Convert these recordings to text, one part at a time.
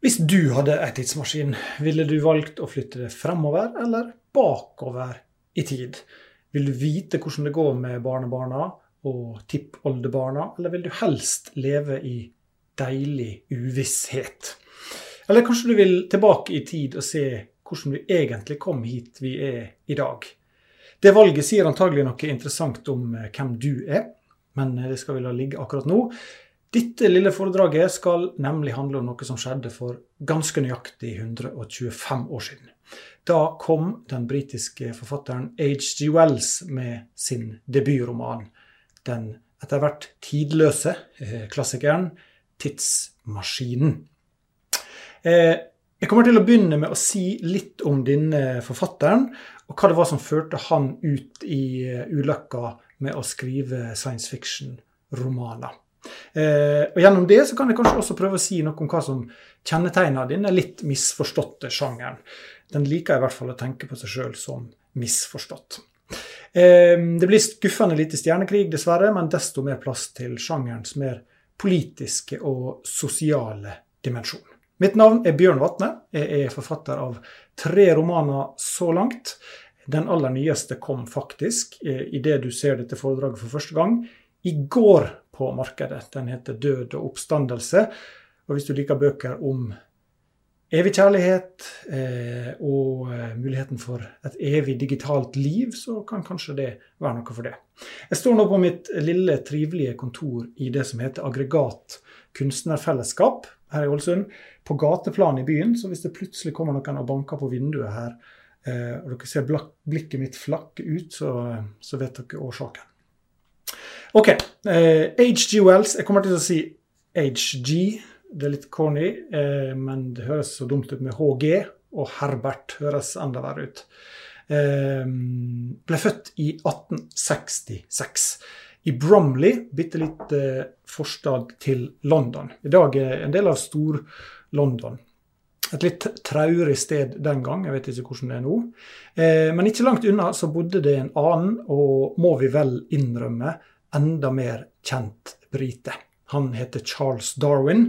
Hvis du hadde ei tidsmaskin, ville du valgt å flytte det fremover eller bakover i tid? Vil du vite hvordan det går med barnebarna og tippoldebarna, eller vil du helst leve i deilig uvisshet? Eller kanskje du vil tilbake i tid og se hvordan vi egentlig kom hit vi er i dag? Det valget sier antagelig noe interessant om eh, hvem du er, men det skal vi la ligge akkurat nå. Dette lille foredraget skal nemlig handle om noe som skjedde for ganske nøyaktig 125 år siden. Da kom den britiske forfatteren H.G. Wells med sin debutroman, den etter hvert tidløse eh, klassikeren 'Tidsmaskinen'. Eh, jeg kommer til å begynne med å si litt om denne forfatteren, og hva det var som førte han ut i eh, ulykka med å skrive science fiction-romaner. Eh, og Gjennom det så kan jeg kanskje også prøve å si noe om hva som kjennetegner denne litt misforståtte sjangeren. Den liker i hvert fall å tenke på seg sjøl som misforstått. Eh, det blir skuffende lite stjernekrig, dessverre, men desto mer plass til sjangerens mer politiske og sosiale dimensjon. Mitt navn er Bjørn Vatne. Jeg er forfatter av tre romaner så langt. Den aller nyeste kom faktisk, eh, idet du ser dette foredraget for første gang, i går på markedet. Den heter 'Død og oppstandelse'. Og hvis du liker bøker om evig kjærlighet eh, og eh, muligheten for et evig digitalt liv, så kan kanskje det være noe for det. Jeg står nå på mitt lille, trivelige kontor i det som heter Aggregat kunstnerfellesskap her i Ålesund, på gateplan i byen. Så hvis det plutselig kommer noen og banker på vinduet her, eh, og dere ser blikket mitt flakke ut, så, så vet dere årsaken. OK. Eh, HG Wells. Jeg kommer til å si HG. Det er litt corny, eh, men det høres så dumt ut med HG. Og Herbert høres enda verre ut. Eh, ble født i 1866 i Bromley, bitte litt eh, forstad til London. I dag er en del av Stor-London. Et litt traurig sted den gang, jeg vet ikke hvordan det er nå. Eh, men ikke langt unna så bodde det en annen, og må vi vel innrømme, enda mer kjent brite. Han heter Charles Darwin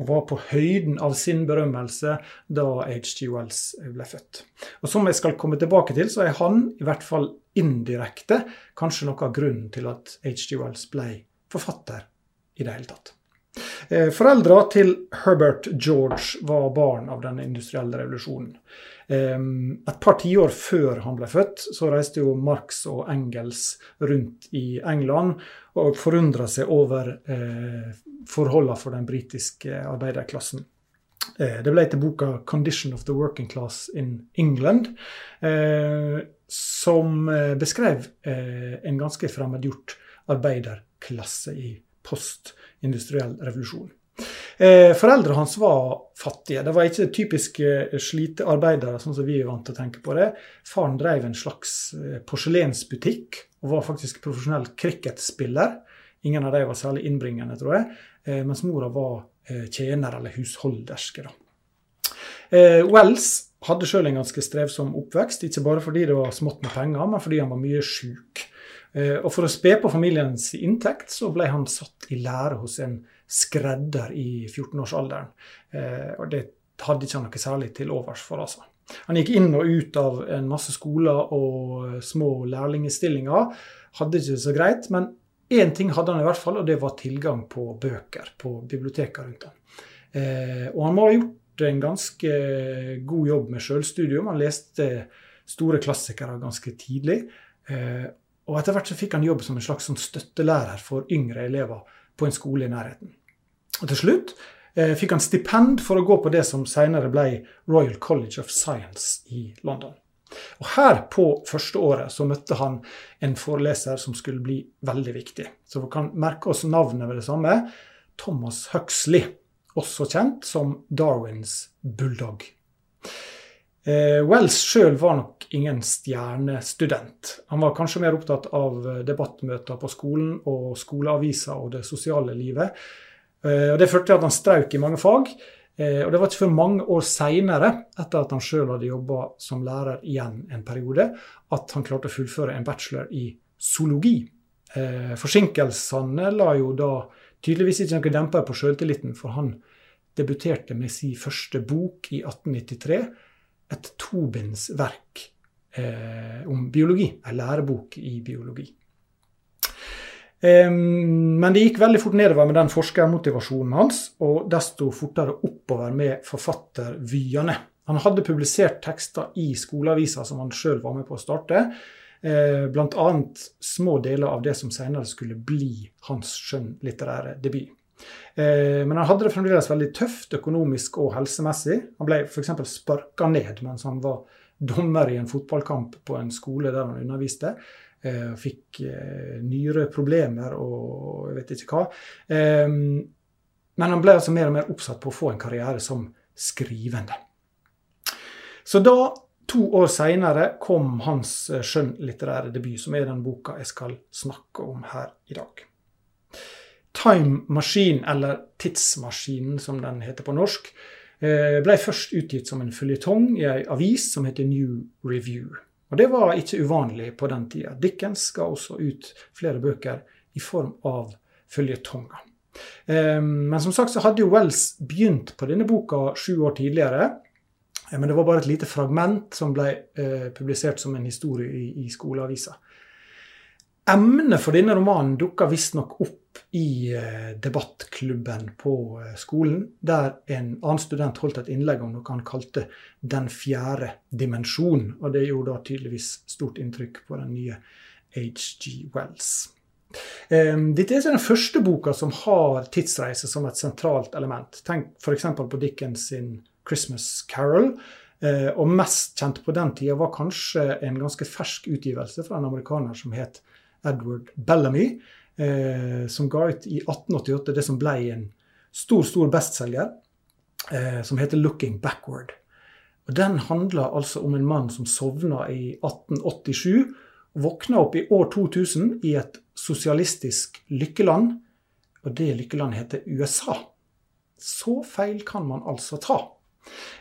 og var på høyden av sin berømmelse da H.G. Wells ble født. Og Som jeg skal komme tilbake til, så er han i hvert fall indirekte kanskje noe av grunnen til at H.G. Wells ble forfatter i det hele tatt. Eh, Foreldra til Herbert George var barn av den industrielle revolusjonen. Et par tiår før han ble født, så reiste jo Marx og Engels rundt i England og forundra seg over eh, forholdene for den britiske arbeiderklassen. Eh, det ble til boka 'Condition of the Working Class in England', som beskrev en ganske fremmedgjort arbeiderklasse i postindustriell revolusjon. Eh, Foreldrene hans var fattige. Det var ikke typiske eh, slitearbeidere, sånn som vi er vant til å tenke på det. Faren drev en slags eh, porselensbutikk og var faktisk profesjonell cricketspiller. Ingen av dem var særlig innbringende, tror jeg. Mens mora var tjener eller husholderske. Wells hadde sjøl en ganske strevsom oppvekst, ikke bare fordi det var smått med penger, men fordi han var mye sjuk. Og for å spe på familiens inntekt, så ble han satt i lære hos en skredder i 14-årsalderen. Eh, og det hadde ikke han noe særlig til overs for, altså. Han gikk inn og ut av en masse skoler og små lærlingestillinger. Hadde ikke det så greit, men én ting hadde han i hvert fall, og det var tilgang på bøker på biblioteket rundt ham. Eh, og han må ha gjort en ganske god jobb med sjølstudium. Han leste store klassikere ganske tidlig. Og etter hvert så fikk han jobb som en slags sånn støttelærer for yngre elever på en skole i nærheten. Og til slutt eh, fikk han stipend for å gå på det som senere ble Royal College of Science i London. Og Her på første året så møtte han en foreleser som skulle bli veldig viktig. Så vi kan merke oss navnet ved det samme. Thomas Huxley, også kjent som Darwins bulldog. Eh, Wells sjøl var nok ingen stjernestudent. Han var kanskje mer opptatt av debattmøter på skolen og skoleaviser og det sosiale livet Eh, og Det førte til at han strauk i mange fag. Eh, og Det var ikke før mange år seinere, etter at han sjøl hadde jobba som lærer igjen en periode, at han klarte å fullføre en bachelor i zoologi. Eh, forsinkelsene la jo da tydeligvis ikke noen demper på sjøltilliten, for han debuterte med sin første bok i 1893, et tobindsverk eh, om biologi. En lærebok i biologi. Men det gikk veldig fort nedover med den forskermotivasjonen hans, og desto fortere oppover med forfattervyene. Han hadde publisert tekster i skoleavisa som han sjøl var med på å starte. Eh, Bl.a. små deler av det som senere skulle bli hans skjønnlitterære debut. Eh, men han hadde det fremdeles veldig tøft økonomisk og helsemessig. Han ble f.eks. sparka ned mens han var dommer i en fotballkamp på en skole der han underviste. Eh, fikk eh, nyreproblemer og jeg vet ikke hva. Men han ble altså mer og mer oppsatt på å få en karriere som skrivende. Så da, to år seinere, kom hans skjønnlitterære debut, som er den boka jeg skal snakke om her i dag. Time Machine, eller Tidsmaskinen som den heter på norsk, ble først utgitt som en føljetong i ei avis som heter New Review. Og det var ikke uvanlig på den tida. Dickens ga også ut flere bøker i form av følgetonger. Ehm, men som sagt så hadde jo Wells begynt på denne boka sju år tidligere. Eh, men det var bare et lite fragment som ble eh, publisert som en historie i, i skoleavisa. Emnet for denne romanen dukka visstnok opp i eh, debattklubben på eh, skolen, der en annen student holdt et innlegg om noe han kalte 'Den fjerde dimensjon'. Og det gjorde da tydeligvis stort inntrykk på den nye HG Wells. Ehm, dette er den første boka som har tidsreise som et sentralt element. Tenk f.eks. på Dickens sin 'Christmas Carol'. Eh, og mest kjent på den tida var kanskje en ganske fersk utgivelse fra en amerikaner som het Edward Bellamy eh, som ga ut i 1888 det som ble en stor, stor bestselger, eh, som heter 'Looking Backward'. Og Den handler altså om en mann som sovna i 1887, og våkna opp i år 2000 i et sosialistisk lykkeland. Og det lykkelandet heter USA. Så feil kan man altså ta.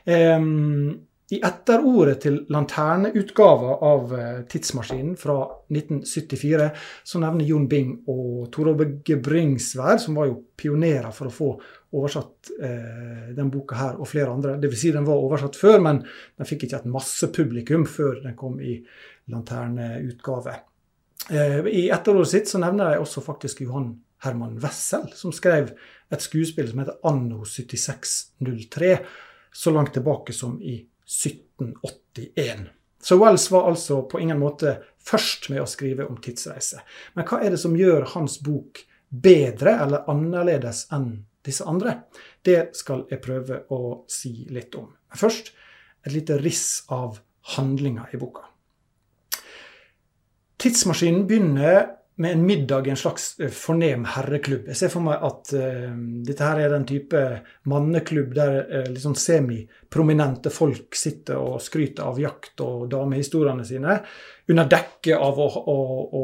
Um, i etterordet til lanterneutgava av eh, Tidsmaskinen fra 1974 så nevner Jon Bing og Tor Åge Bringsvær, som var jo pionerer for å få oversatt eh, den boka her, og flere andre. Dvs. Si den var oversatt før, men den fikk ikke et massepublikum før den kom i lanterneutgave. Eh, I etterordet sitt så nevner de også faktisk Johan Herman Wessel, som skrev et skuespill som heter Anno 7603, så langt tilbake som i 1781. Så Wells var altså på ingen måte først med å skrive om tidsreise. Men hva er det som gjør hans bok bedre eller annerledes enn disse andre? Det skal jeg prøve å si litt om. Men først et lite riss av handlinga i boka. Tidsmaskinen begynner med en middag i en slags eh, fornem herreklubb. Jeg ser for meg at uh, dette her er den type manneklubb der uh, sånn semiprominente folk sitter og skryter av jakt og damehistoriene sine, under dekke av å, å, å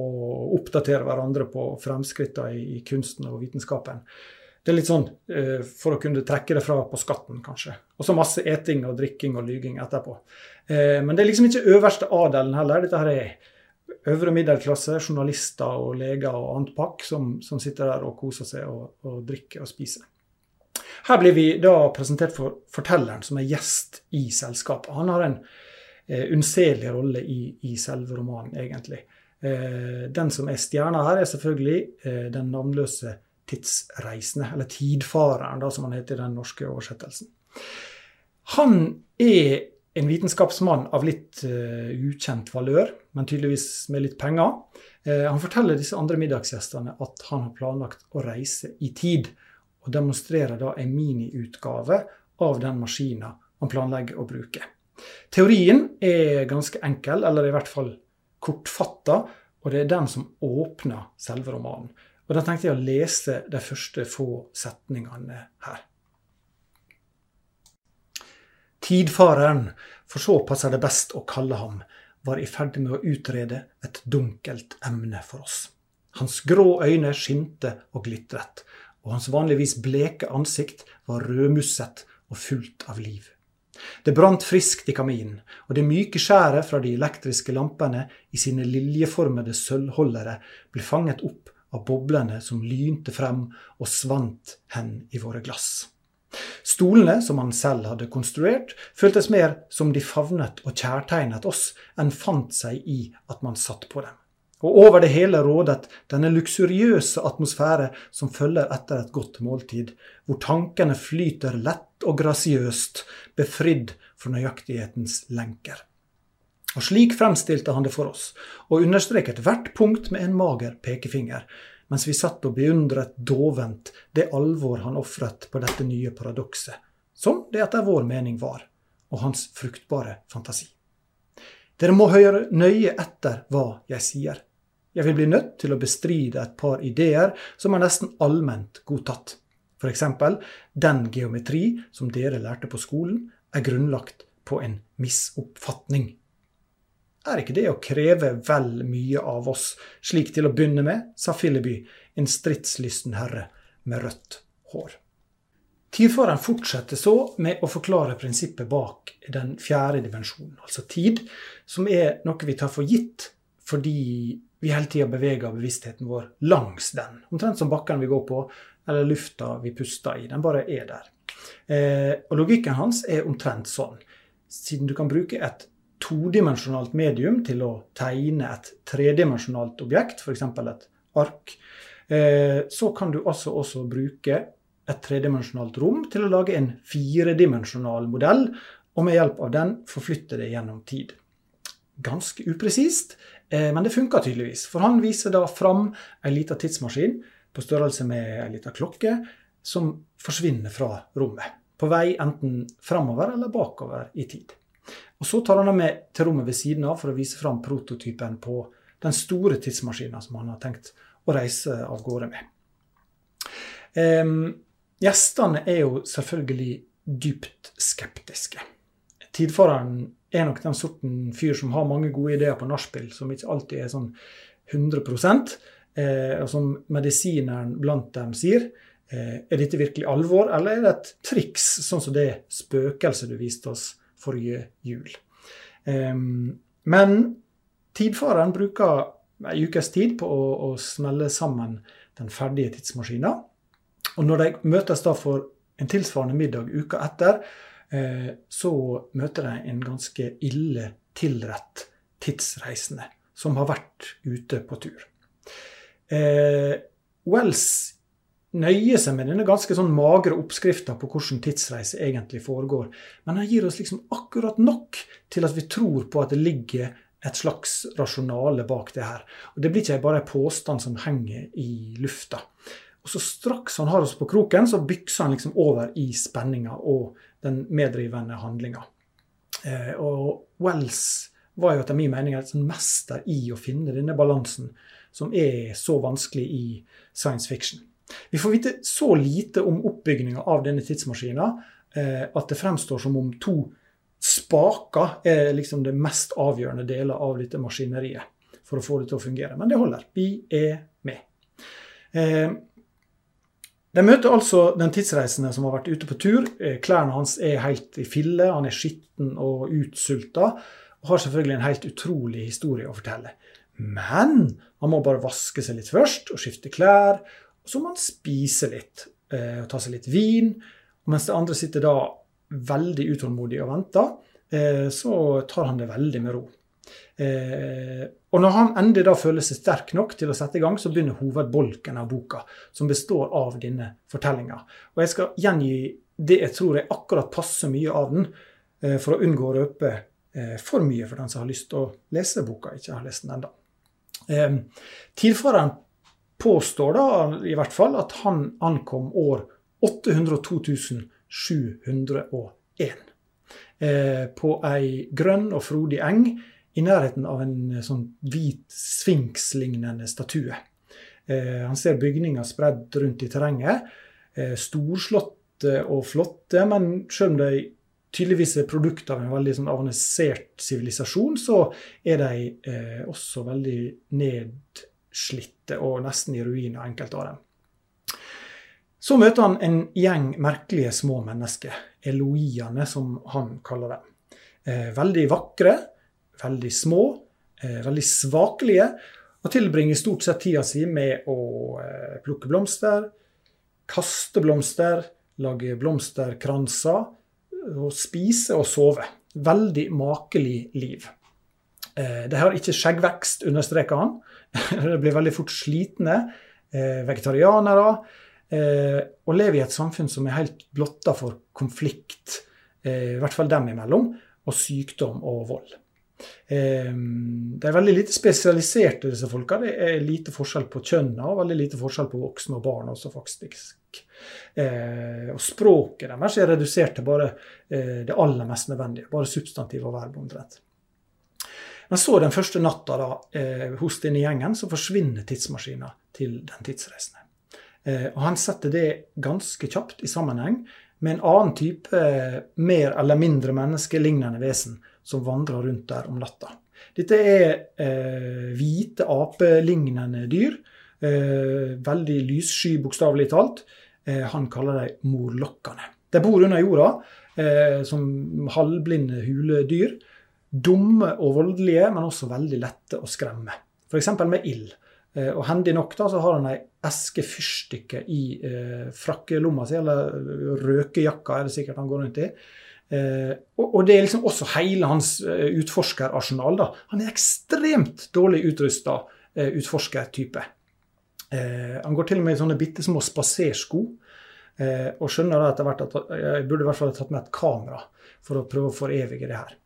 oppdatere hverandre på fremskrittene i, i, kunsten og vitenskapen. Det er litt sånn uh, for å kunne trekke det fra på skatten, kanskje. Og så masse eting og drikking og lyging etterpå. men det er liksom ikke øverste adelen heller. Dette her er øvre middelklasse, journalister og leger og annet pakk som, som sitter der og koser seg og, og, drikker og spiser. Her blir vi da presentert for fortelleren som er gjest i selskapet. Han har en eh, unnselig rolle i, i, selve romanen, egentlig. Eh, den som er stjerna her, er selvfølgelig eh, den navnløse tidsreisende, eller tidfareren, da, som han heter i den norske oversettelsen. Han er en vitenskapsmann av litt uh, ukjent valør, men tydeligvis med litt penger. Uh, han forteller disse andre middagsgjestene at han har planlagt å reise i tid, og demonstrerer da en miniutgave av den maskina han planlegger å bruke. Teorien er ganske enkel, eller i hvert fall kortfatta, og det er den som åpner selve romanen. Og Da tenkte jeg å lese de første få setningene her. Tidfareren, for så passer det best å kalle ham, var i ferd med å utrede et dunkelt emne for oss. Hans grå øyne skinte og glitret, og hans vanligvis bleke ansikt var rødmusset og fullt av liv. Det brant friskt i kaminen, og det myke skjæret fra de elektriske lampene i sine liljeformede sølvholdere ble fanget opp av boblene som lynte frem og svant hen i våre glass. Stolene som han selv hadde konstruert, føltes mer som de favnet og kjærtegnet oss, enn fant seg i at man satt på dem. Og over det hele rådet denne luksuriøse atmosfære som følger etter et godt måltid, hvor tankene flyter lett og grasiøst, befridd fra nøyaktighetens lenker. Og Slik fremstilte han det for oss, og understreket hvert punkt med en mager pekefinger, mens vi satt og beundret dovent det alvor han ofret på dette nye paradokset, som det etter vår mening var, og hans fruktbare fantasi. Dere må høre nøye etter hva jeg sier. Jeg vil bli nødt til å bestride et par ideer som er nesten allment godtatt. F.eks. den geometri som dere lærte på skolen, er grunnlagt på en misoppfatning. Er ikke det å kreve vel mye av oss, slik til å begynne med, sa Phileby, en stridslysten herre med rødt hår. Tidfaren fortsetter så med å forklare prinsippet bak den fjerde dimensjonen, altså tid, som er noe vi tar for gitt fordi vi hele tida beveger bevisstheten vår langs den. Omtrent som bakken vi går på, eller lufta vi puster i. Den bare er der. Eh, og logikken hans er omtrent sånn. Siden du kan bruke et todimensjonalt medium til å tegne et tredimensjonalt objekt, f.eks. et ark, eh, så kan du altså også bruke et tredimensjonalt rom til å lage en firedimensjonal modell, og med hjelp av den forflytte det gjennom tid. Ganske upresist, Eh, men det funker tydeligvis, for han viser da fram ei lita tidsmaskin på størrelse med ei lita klokke som forsvinner fra rommet. På vei enten framover eller bakover i tid. Og Så tar han dem med til rommet ved siden av for å vise fram prototypen på den store tidsmaskinen som han har tenkt å reise av gårde med. Um, gjestene er jo selvfølgelig dypt skeptiske. Tidfareren er nok den sorten fyr som har mange gode ideer på nachspiel, som ikke alltid er sånn 100 eh, Og som medisineren blant dem sier, eh, er dette virkelig alvor, eller er det et triks, sånn som det spøkelset du viste oss forrige jul? Men tidfareren bruker ei ukes tid på å, å smelle sammen den ferdige tidsmaskina. Og når de møtes da for en tilsvarende middag uka etter, Eh, så møter de en ganske ille tilrett tidsreisende som har vært ute på tur. Eh, Wells nøyer seg med denne ganske sånn magre oppskrifta på hvordan tidsreise egentlig foregår, men han gir oss liksom akkurat nok til at vi tror på at det ligger et slags rasjonale bak det her. Og Det blir ikke bare en påstand som henger i lufta. Og så Straks han har oss på kroken, så bykser han liksom over i spenninga og den meddrivende handlinga. Eh, og Wells var jo etter min mening et sånn mester i å finne denne balansen som er så vanskelig i science fiction. Vi får vite så lite om oppbygninga av denne tidsmaskina eh, at det fremstår som om to spaker er liksom det mest avgjørende deler av dette maskineriet for å få det til å fungere. Men det holder. Vi er med. Eh, de møter altså den tidsreisende som har vært ute på tur. Eh, klærne hans er helt i fille, han er skitten og utsulta. Og har selvfølgelig en helt utrolig historie å fortelle. Men han må bare vaske seg litt først og skifte klær. Så må han spise litt eh, og ta seg litt vin. Og mens det andre sitter da veldig utålmodig og venter, eh, så tar han det veldig med ro. Eh, og når han endelig da føler seg sterk nok til å sette i gang, så begynner hovedbolken av boka, som består av denne fortellinga. Og jeg skal gjengi det jeg tror jeg akkurat passer mye av den, for å unngå å røpe for mye for den som har lyst til å lese boka, ikke har lest den ennå. Eh, tidfareren påstår da i hvert fall at han ankom år 802701. eh, på ei grønn og frodig eng i nærheten av en eh, sånn hvit sfinkslignende statue. Eh, han ser bygninger spredd rundt i terrenget. Eh, storslåtte og flotte, men selv om de tydeligvis er produkt av en veldig sånn avansert sivilisasjon, så er de eh, også veldig nedslitte og nesten i ruiner, enkelte av dem. Så møter han en gjeng merkelige små mennesker, eloiene som han kaller dem. Eh, veldig vakre, veldig små, eh, veldig svakelige, og tilbringer stort sett tida si med å eh, plukke blomster, kaste blomster lage blomsterkranser, og spise og sove. Veldig makelig liv. Eh, de har ikke skjeggvekst, understreker han. De blir veldig fort slitne. Eh, vegetarianere. Eh, og lever i et samfunn som er helt blotta for konflikt, i hvert fall dem imellom, og sykdom og vold. De er veldig lite spesialiserte, disse folka. Det er lite forskjell på kjønna og veldig lite forskjell på voksne og barn også, faktisk. Og språket deres er redusert til bare det aller mest nødvendige. Bare substantiv og verb omtrent. Men så den første natta da, eh, hos denne gjengen, så forsvinner tidsmaskina til den tidsreisende. Eh, og han setter det ganske kjapt i sammenheng med en annen type eh, mer eller mindre menneskelignende vesen som vandrer rundt der om natta. Dette er eh, hvite apelignende dyr. Eh, veldig lyssky, bokstavelig talt. Eh, han kaller dem morlokkene. De bor under jorda som halvblinde huledyr dumme og voldelige, men også veldig lette å skremme. F.eks. med ild. Eh, og hendig nok da, så har han ei eske fyrstikker i eh, frakkelomma si, eller røkejakka er det sikkert han går rundt i. Eh, og, og, det er liksom også hele hans eh, utforskerarsenal. da. Han er ekstremt dårlig utrusta eh, utforskertype. Eh, han går til og med i sånne bitte små spasersko. Eh, og skjønner da etter hvert at jeg burde i hvert fall ha tatt med et kamera for å prøve å forevige det her.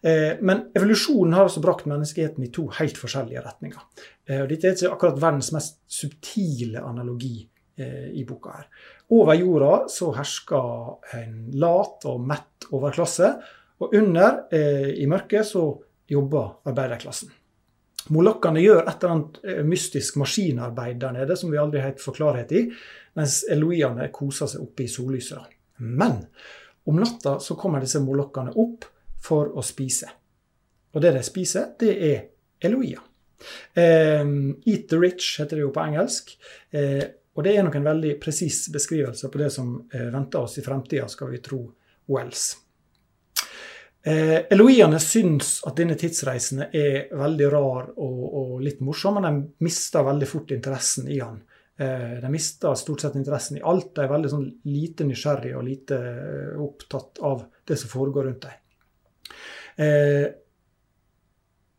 Eh, men evolusjonen har altså brakt menneskeheten i to helt forskjellige retninger. Eh, og dette er ikke akkurat verdens mest subtile analogi eh, i boka. her. Over jorda så hersker en lat og mett overklasse, og under, i mørket, så jobber arbeiderklassen. Molokkene gjør et eller annet mystisk maskinarbeid der nede som vi aldri helt får klarhet i, mens eloiene koser seg oppe i sollyset. Men om natta så kommer disse molokkene opp for å spise. Og det de spiser, det er Eloia. Um, Eat the rich heter det jo på engelsk. Uh, og det er nok en veldig presis beskrivelse på det som uh, venter oss i fremtida, skal vi tro Wells. Uh, Eloiene syns at denne tidsreisende er veldig rar og, og, litt morsom, men de mister veldig fort interessen i han. De mister stort sett interessen i alt. De er veldig sånn lite nysgjerrige og lite opptatt av det som foregår rundt dem. Eh,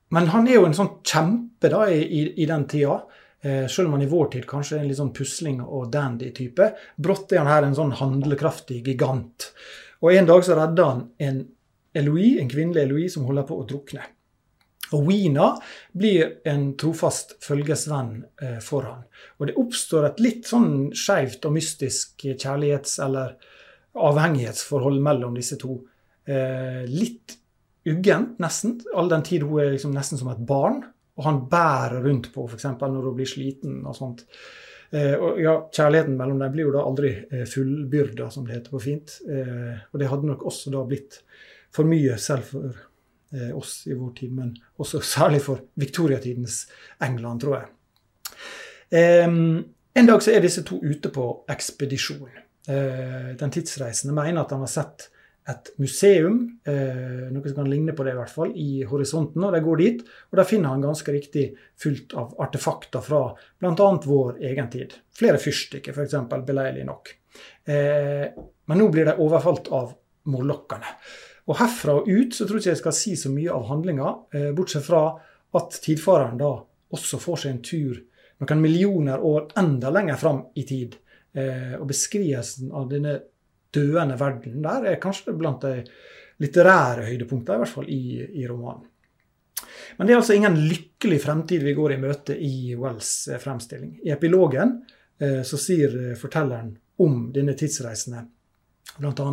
men han er jo en sånn kjempe da, i, i, den tida. Eh, selv om han i vår tid kanskje er en litt sånn pusling og dandy-type. Brått er han her en sånn handlekraftig gigant. Og en dag så redder han en Eloise, en kvinnelig Eloise som holder på å drukne. Og Wina blir en trofast følgesvenn eh, for han. Og det oppstår et litt sånn skeivt og mystisk kjærlighets- eller avhengighetsforhold mellom disse to. Eh, litt uggent, nesten. All den tid hun er liksom nesten som et barn. Og han bærer rundt på f.eks. når hun blir sliten og sånt. Eh, og ja, Kjærligheten mellom dem blir jo da aldri eh, fullbyrda, som det heter på fint. Eh, og det hadde nok også da blitt for mye selv for eh, oss i vår tid, men også særlig for viktoriatidens England, tror jeg. en dag så er disse to ute på ekspedisjon. Eh, den tidsreisende mener at han har sett et museum, eh, noe som kan ligne på det i hvert fall, i horisonten. og De går dit, og der finner han ganske riktig fullt av artefakter fra bl.a. vår egen tid. Flere fyrstikker, f.eks., beleilig nok. Eh, men nå blir de overfalt av morlokkene. Og herfra og ut så tror jeg ikke jeg skal si så mye av handlinga, eh, bortsett fra at tidfareren da også får seg en tur noen millioner år enda lenger fram i tid. Eh, og beskrivelsen av denne døende verden der er kanskje blant de litterære høydepunktene, i hvert fall i, i, romanen. Men det er altså ingen lykkelig fremtid vi går i møte i Wells fremstilling. I epilogen eh, så sier eh, fortelleren om denne tidsreisende bl.a.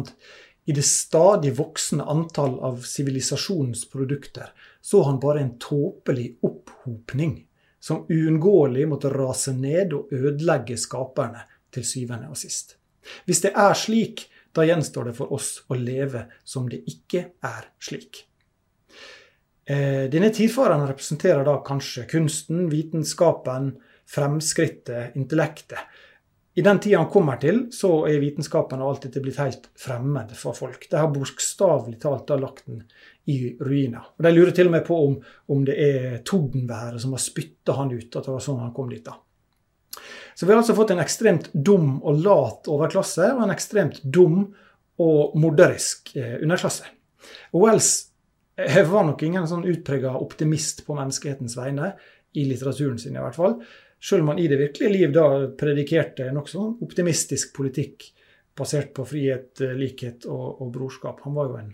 I det stadig voksende antall av sivilisasjonens produkter så han bare en tåpelig opphopning som uunngåelig måtte rase ned og ødelegge skaperne til syvende og sist. Hvis det er slik, da gjenstår det for oss å leve som det ikke er slik. Eh, denne tidfaren representerer da kanskje kunsten, vitenskapen, fremskrittet, intellektet. I den tida han kommer til, så er vitenskapen og alt dette blitt helt fremmed for folk. De har bokstavelig talt da lagt den i ruiner. Og De lurer til og med på om, om det er tordenværet som har spytta han ut, at det var sånn han kom dit. da. Så vi har altså fått en ekstremt dum og lat overklasse og en ekstremt dum og morderisk eh, underklasse. Og Wells eh, var nok ingen sånn utprega optimist på menneskehetens vegne, i litteraturen sin i hvert fall. Selv om han i det virkelige liv da predikerte nokså sånn optimistisk politikk basert på frihet, eh, likhet og, og brorskap. Han var jo en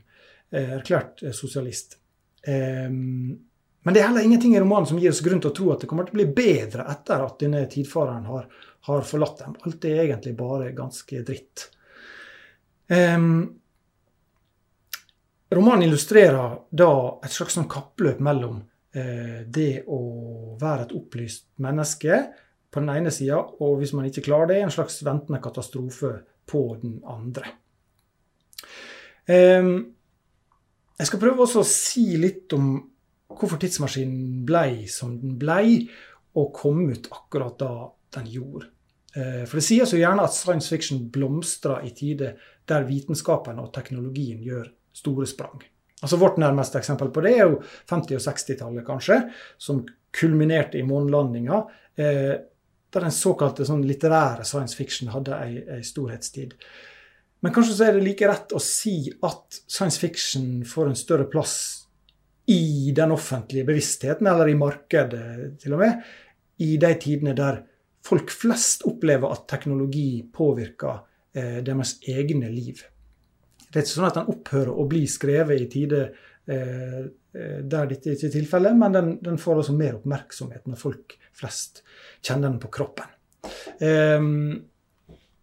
erklært sosialist. Um, men det er heller ingenting i romanen som gir oss grunn til å tro at det kommer til å bli bedre etter at denne tidfareren har, har forlatt dem. Alt er egentlig bare ganske dritt. Um, romanen illustrerer da et slags sånn kappløp mellom uh, det å være et opplyst menneske på den ene sida, og hvis man ikke klarer det, en slags ventende katastrofe på den andre. Um, jeg skal prøve også å si litt om hvorfor tidsmaskinen blei som den blei, og kom ut akkurat da den gjorde. Eh, for det sies jo gjerne at science fiction blomstrer i tider der vitenskapen og teknologien gjør store sprang. Altså Vårt nærmeste eksempel på det er jo 50- og 60-tallet, kanskje, som kulminerte i månelandinga. Eh, der den såkalte sånn litterære science fiction hadde ei, ei storhetstid. Men kanskje så er det like rett å si at science fiction får en større plass i den offentlige bevisstheten, eller i markedet til og med, i de tidene der folk flest opplever at teknologi påvirker eh, deres egne liv. Det er ikke sånn at den opphører å bli skrevet i tider eh, eh der dette ikke er tilfellet, men den, den, får også mer oppmerksomhet når folk flest kjenner den på kroppen. Um,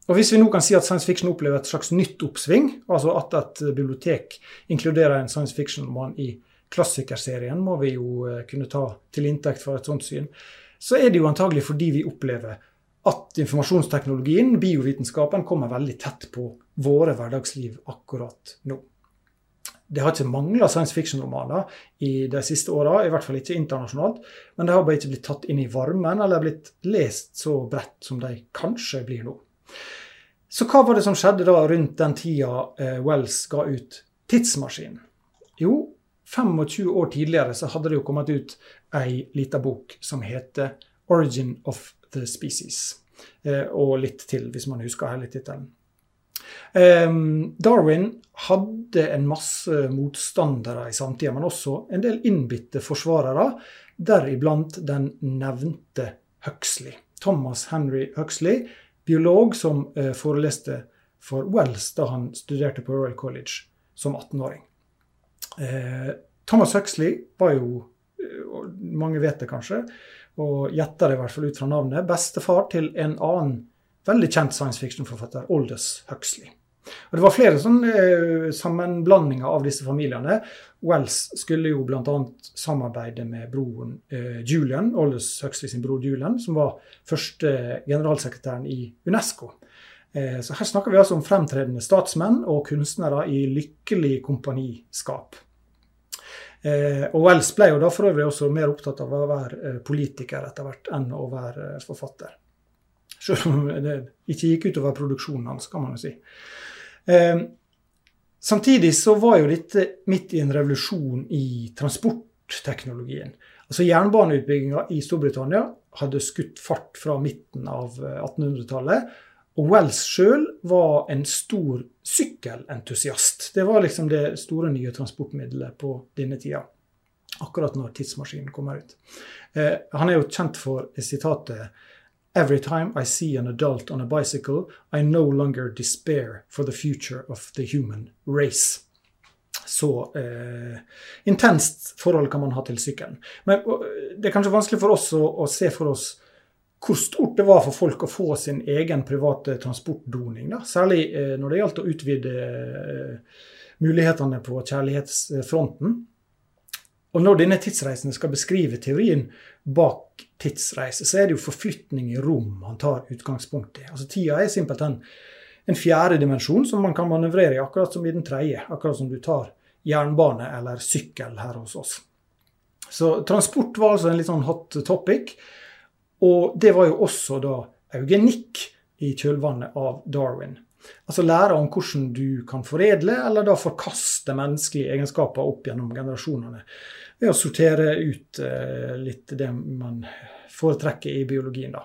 og Hvis vi nå kan si at science fiction opplever et slags nytt oppsving, altså at et bibliotek inkluderer en science fiction-roman i klassikerserien må vi jo eh, kunne ta til inntekt for et sånt syn. Så er det jo antagelig fordi vi opplever at informasjonsteknologien, biovitenskapen, kommer veldig tett på våre hverdagsliv akkurat nå. Det har ikke mangla science fiction-romaner i de siste åra, i hvert fall ikke internasjonalt. Men de har bare ikke blitt tatt inn i varmen eller blitt lest så bredt som de kanskje blir nå. Så hva var det som skjedde da rundt den tida eh, Wells ga ut 'Tidsmaskinen'? Jo, 25 år tidligere så hadde det jo kommet ut ei lita bok som heter 'Origin of the Species'. Eh, og litt til, hvis man husker hele tittelen. Ehm, Darwin hadde en masse motstandere i samtida, men også en del innbitte forsvarere, deriblant den nevnte Huxley. Thomas Henry Huxley, biolog som eh, foreleste for Wells da han studerte på Royal College som 18-åring. Eh, Thomas Huxley var jo, eh, mange vet det kanskje, og gjetter det i hvert fall ut fra navnet, bestefar til en annen veldig kjent science fiction-forfatter, Aldous Huxley. Og Det var flere sånne eh, sammenblandinger av disse familiene. Wells skulle jo bl.a. samarbeide med broren eh, Julian, Aldous Huxley sin bror Julian, som var første generalsekretæren i UNESCO. Eh, så her snakker vi altså om fremtredende statsmenn og kunstnere i lykkelig kompaniskap. Eh, og Wells ble jo da for øvrig også mer opptatt av å være eh, politiker etter hvert enn å være eh, forfatter. Selv om det ikke gikk utover produksjonen hans, kan man jo si. Samtidig så var jo dette midt i en revolusjon i transportteknologien. Altså Jernbaneutbygginga i Storbritannia hadde skutt fart fra midten av 1800-tallet og Wells sjøl var en stor sykkelentusiast. Det var liksom det store nye transportmiddelet på denne tida. Akkurat når tidsmaskinen kommer ut. Eh, han er jo kjent for sitatet Every time I see an adult on a bicycle, I no longer despair for the future of the human race. Så eh, intenst forhold kan man ha til sykkelen. Men det er kanskje vanskelig for oss å, å se for oss hvor stort det var for folk å få sin egen private transportdoning. Da. Særlig eh, når det gjaldt å utvide eh, mulighetene på kjærlighetsfronten. Og når denne tidsreisen skal beskrive teorien bak tidsreise, så er det jo forflytning i rom han tar utgangspunkt i. Altså Tida er simpelthen en fjerde dimensjon som man kan manøvrere i, akkurat som i den tredje. Akkurat som du tar jernbane eller sykkel her hos oss. Så transport var altså en litt sånn hot topic. Og det var jo også da eugenikk i kjølvannet av Darwin. Altså lære om hvordan du kan foredle eller da forkaste menneskelige egenskaper opp gjennom generasjonene. Ved å sortere ut eh, litt det man foretrekker i biologien. da.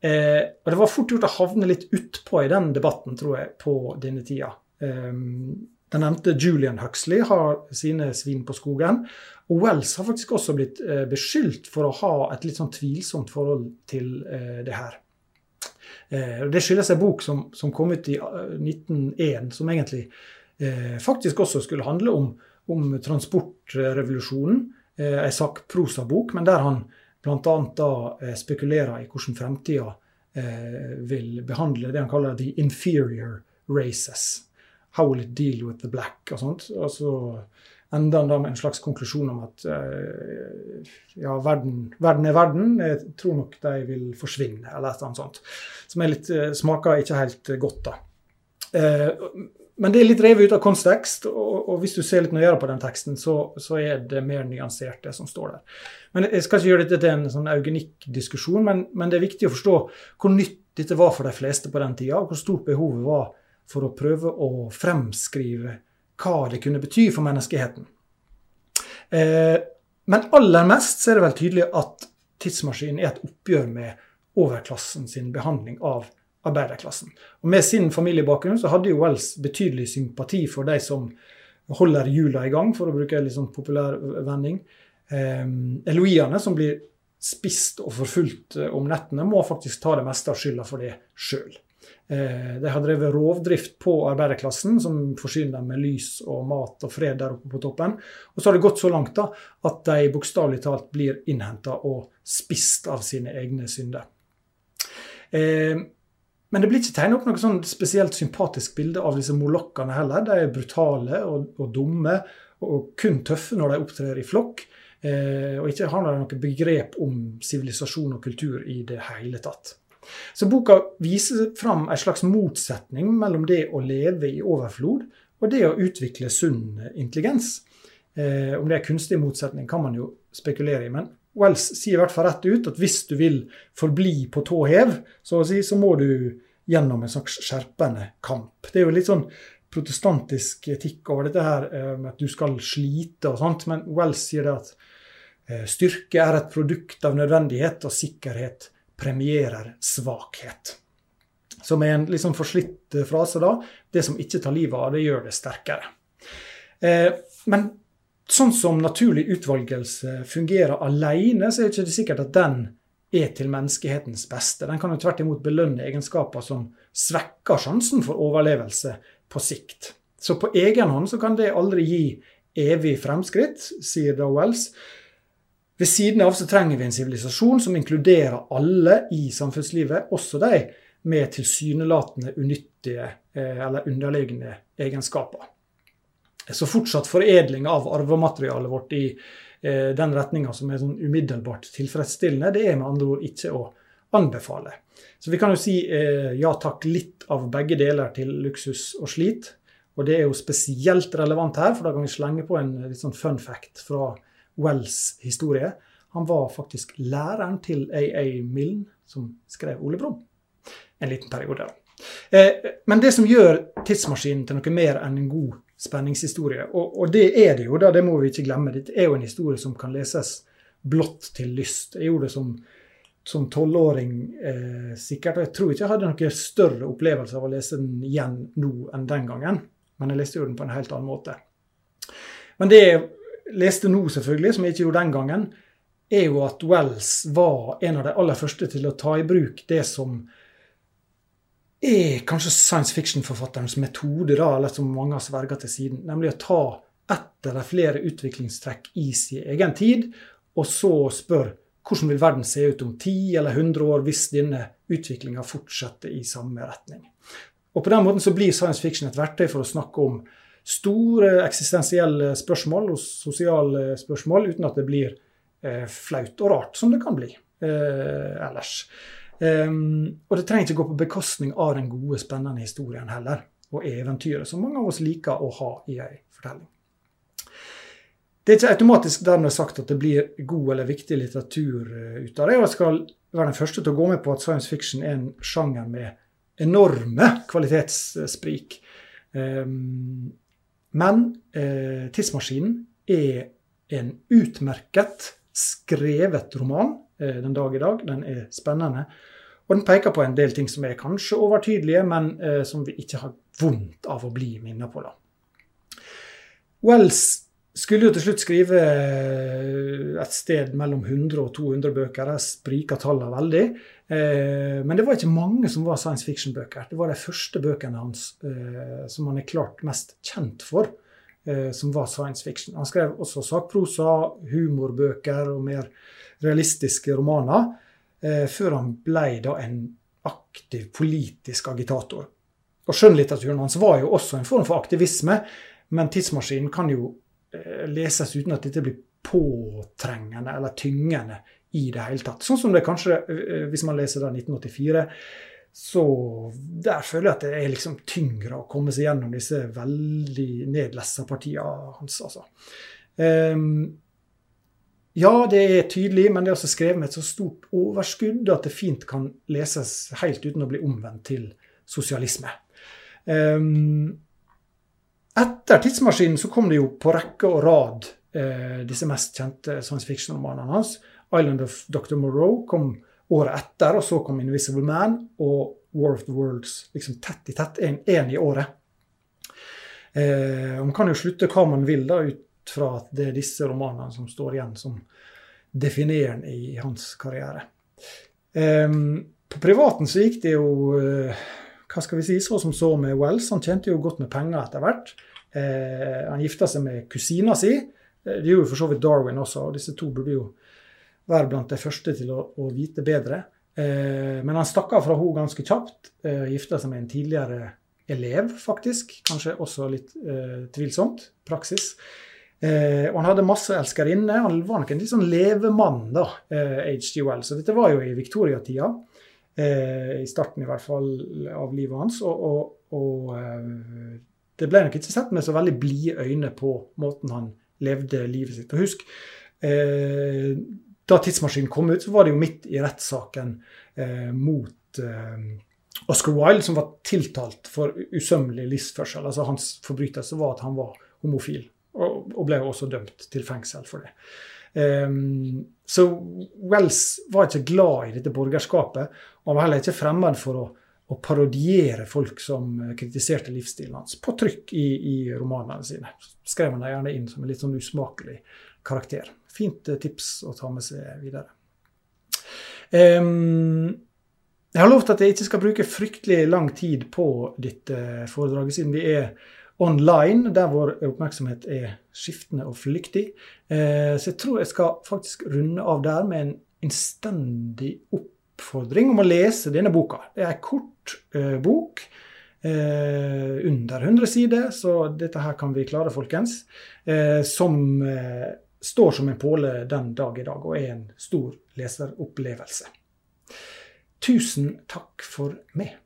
Eh, og det var fort gjort å havne litt utpå i den debatten, tror jeg, på denne tida. Eh, den nevnte Julian Huxley har sine svin på skogen. Og Wells har faktisk også blitt eh, beskyldt for å ha et litt sånn tvilsomt forhold til eh, det her. Eh, det skyldes en bok som, som, kom ut i 1901, eh, som egentlig faktisk også skulle handle om, om transportrevolusjonen. En sakprosabok, men der han bl.a. da spekulerer i hvordan fremtida vil behandle det han kaller the inferior races. How will it deal with the black? og sånt. Og så ender han da med en slags konklusjon om at uh, ja, verden, verden, er verden. Jeg tror nok de vil forsvinne, eller et eller annet sånt. Som litt, uh, smaker ikke helt godt, da. Uh, men det er litt revet ut av kontekst, og, og, hvis du ser litt nøyere på den teksten, så, så, er det mer nyansert, det som står der. Men Jeg skal ikke gjøre dette til en sånn eugenikk-diskusjon, men, men, det er viktig å forstå hvor nytt dette var for de fleste på den tida, og hvor stort behovet var for å prøve å fremskrive hva det kunne bety for menneskeheten. Eh, men aller mest er det vel tydelig at tidsmaskinen er et oppgjør med overklassen sin behandling av arbeiderklassen. Og Med sin familiebakgrunn så hadde jo Wells betydelig sympati for de som holder hjula i gang, for å bruke en litt sånn populær vending. Eh, Eloiene som blir spist og forfulgt eh, om nettene, må faktisk ta det meste av skylda for det sjøl. Eh, de har drevet rovdrift på arbeiderklassen, som forsyner dem med lys og mat og fred der oppe på toppen. Og så har det gått så langt da, at de bokstavelig talt blir innhenta og spist av sine egne synder. Eh, men det blir ikke tegnet opp noe sånn spesielt sympatisk bilde av disse molokkene heller. De er brutale og, og dumme, og kun tøffe når de opptrer i flokk. Eh, og ikke har noe begrep om sivilisasjon og kultur i det hele tatt. Så boka viser fram en slags motsetning mellom det å leve i overflod og det å utvikle sunn intelligens. Eh, om det er kunstig motsetning, kan man jo spekulere i. Men Wells sier i hvert fall rett ut at hvis du vil forbli på tå hev, så, si, så må du gjennom en slags skjerpende kamp. Det er jo litt sånn protestantisk etikk over dette her, eh, med at du skal slite og sånt. Men Wells sier det at eh, styrke er et produkt av nødvendighet og sikkerhet premierer svakhet. Som er en liksom forslitt eh, frase, da. Det som ikke tar livet av, det gjør det sterkere. Eh, men sånn som naturlig utvalgelse fungerer alene, så er det ikke sikkert at den er til menneskehetens beste. Den kan jo tvert imot belønne egenskaper som svekker sjansen for overlevelse på sikt. Så på egen hånd så kan det aldri gi evig fremskritt, sier da Wells. Ved siden av så trenger vi en sivilisasjon som inkluderer alle i samfunnslivet, også de med tilsynelatende unyttige eh, eller underliggende egenskaper. Så fortsatt foredling av arvematerialet vårt i eh, den retninga som er sånn umiddelbart tilfredsstillende, det er med andre ord ikke å anbefale. Så vi kan jo si eh, ja takk litt av begge deler til luksus og slit. Og det er jo spesielt relevant her, for da kan vi slenge på en litt sånn fun fact fra Wells historie. Han var faktisk læreren til A.A. Milne, som skrev Ole Brumm. En liten periode. Eh, men det som gjør tidsmaskinen til noe mer enn en god spenningshistorie, og, og det er det jo, da, det må vi ikke glemme, det er jo en historie som kan leses blått til lyst. Jeg gjorde det som tolvåring eh, sikkert. Og jeg tror ikke jeg hadde noen større opplevelse av å lese den igjen nå enn den gangen. Men jeg leste jo den på en helt annen måte. Men det leste nå, selvfølgelig, som jeg ikke gjorde den gangen, er jo at Wells var en av de aller første til å ta i bruk det som er kanskje science fiction-forfatterens metode, da, eller som mange har sverga til siden. Nemlig å ta ett eller flere utviklingstrekk i sin egen tid, og så spør hvordan vil verden se ut om 10 eller 100 år hvis denne utviklinga fortsetter i samme retning. Og På den måten så blir science fiction et verktøy for å snakke om store eksistensielle spørsmål og sosiale spørsmål uten at det blir eh, flaut og rart, som det kan bli eh, ellers. Um, og det trenger ikke gå på bekostning av den gode, spennende historien heller, og eventyret, som mange av oss liker å ha i ei fortelling. Det er ikke automatisk dermed sagt at det blir god eller viktig litteratur uh, ut av det. og Jeg skal være den første til å gå med på at science fiction er en sjanger med enorme kvalitetssprik. Um, men eh, 'Tidsmaskinen' er en utmerket skrevet roman eh, den dag i dag. Den er spennende. Og den peker på en del ting som er kanskje overtydelige, men eh, som vi ikke har vondt av å bli minnet på. da. Wells skulle jo til slutt skrive eh, et sted mellom 100 og 200 bøker. Jeg spriker tallene veldig. Eh, men det var ikke mange som var science fiction-bøker. Det var de første bøkene hans eh, som han er klart mest kjent for, som var science fiction. Han skrev også sakprosa, humorbøker og mer realistiske romaner. Før han ble da en aktiv politisk agitator. Og Skjønnlitteraturen hans var jo også en form for aktivisme, men tidsmaskinen kan jo leses uten at dette blir påtrengende eller tyngende i det hele tatt. Sånn som det kanskje, eh, hvis man leser da 1984, så der føler jeg at det er liksom tyngre å komme seg gjennom disse veldig nedlessa partiene hans, altså. Um, ja, det er tydelig, men det er også skrevet med et så stort overskudd at det fint kan leses helt uten å bli omvendt til sosialisme. Um, etter 'Tidsmaskinen' så kom det jo på rekke og rad eh, disse mest kjente science fiction-romanene hans. 'Island of Dr. Moreau' kom året etter, og så kom 'Invisible Man' og 'War of the Worlds' liksom tett i tett, én i året. Eh, man kan jo slutte hva man vil da ut fra at det er disse romanene som står igjen som definerende i hans karriere. Eh, på privaten så gikk det jo uh, hva skal vi si, så som så med Wells. Han tjente jo godt med penger etter hvert. Eh, han gifta seg med kusina si. Eh, det gjorde jo for så vidt Darwin også, og disse to burde jo være blant de første til å, å vite bedre. Eh, men han stakk av fra henne ganske kjapt. Eh, gifta seg med en tidligere elev, faktisk. Kanskje også litt tvilsomt. Praksis. Eh, og han hadde masse elskerinner. Han var nok en litt sånn levemann, da, eh, HG Wells. Og dette var jo i Victoria-tida. Eh, I starten i hvert fall av livet hans. Og, og, og eh, det ble nok ikke sett med så veldig blide øyne på måten han levde livet sitt. Og husk, eh, da tidsmaskinen kom ut, så var det jo midt i rettssaken eh, mot Oscar Wilde, som var tiltalt for usømmelig livsførsel. Altså Hans forbrytelse var at han var homofil. Og ble også dømt til fengsel for det. Um, så Wells var ikke glad i dette borgerskapet. Og han var heller ikke fremmed for å, å parodiere folk som kritiserte livsstilen hans, på trykk i, i romanene sine. Skrev han gjerne inn som en litt sånn usmakelig karakter. Fint eh, tips å ta med seg videre. Um, jeg har lovt at jeg ikke skal bruke fryktelig lang tid på dette foredraget, siden vi er online, der vår oppmerksomhet er skiftende og flyktig. Eh, så jeg tror jeg skal faktisk runde av der med en innstendig oppfordring om å lese denne boka. Det er en kort eh, bok. Eh, under 100 sider, så dette her kan vi klare, folkens. som står som en påle den dag i dag, og er en stor leseropplevelse. Tusen takk for meg.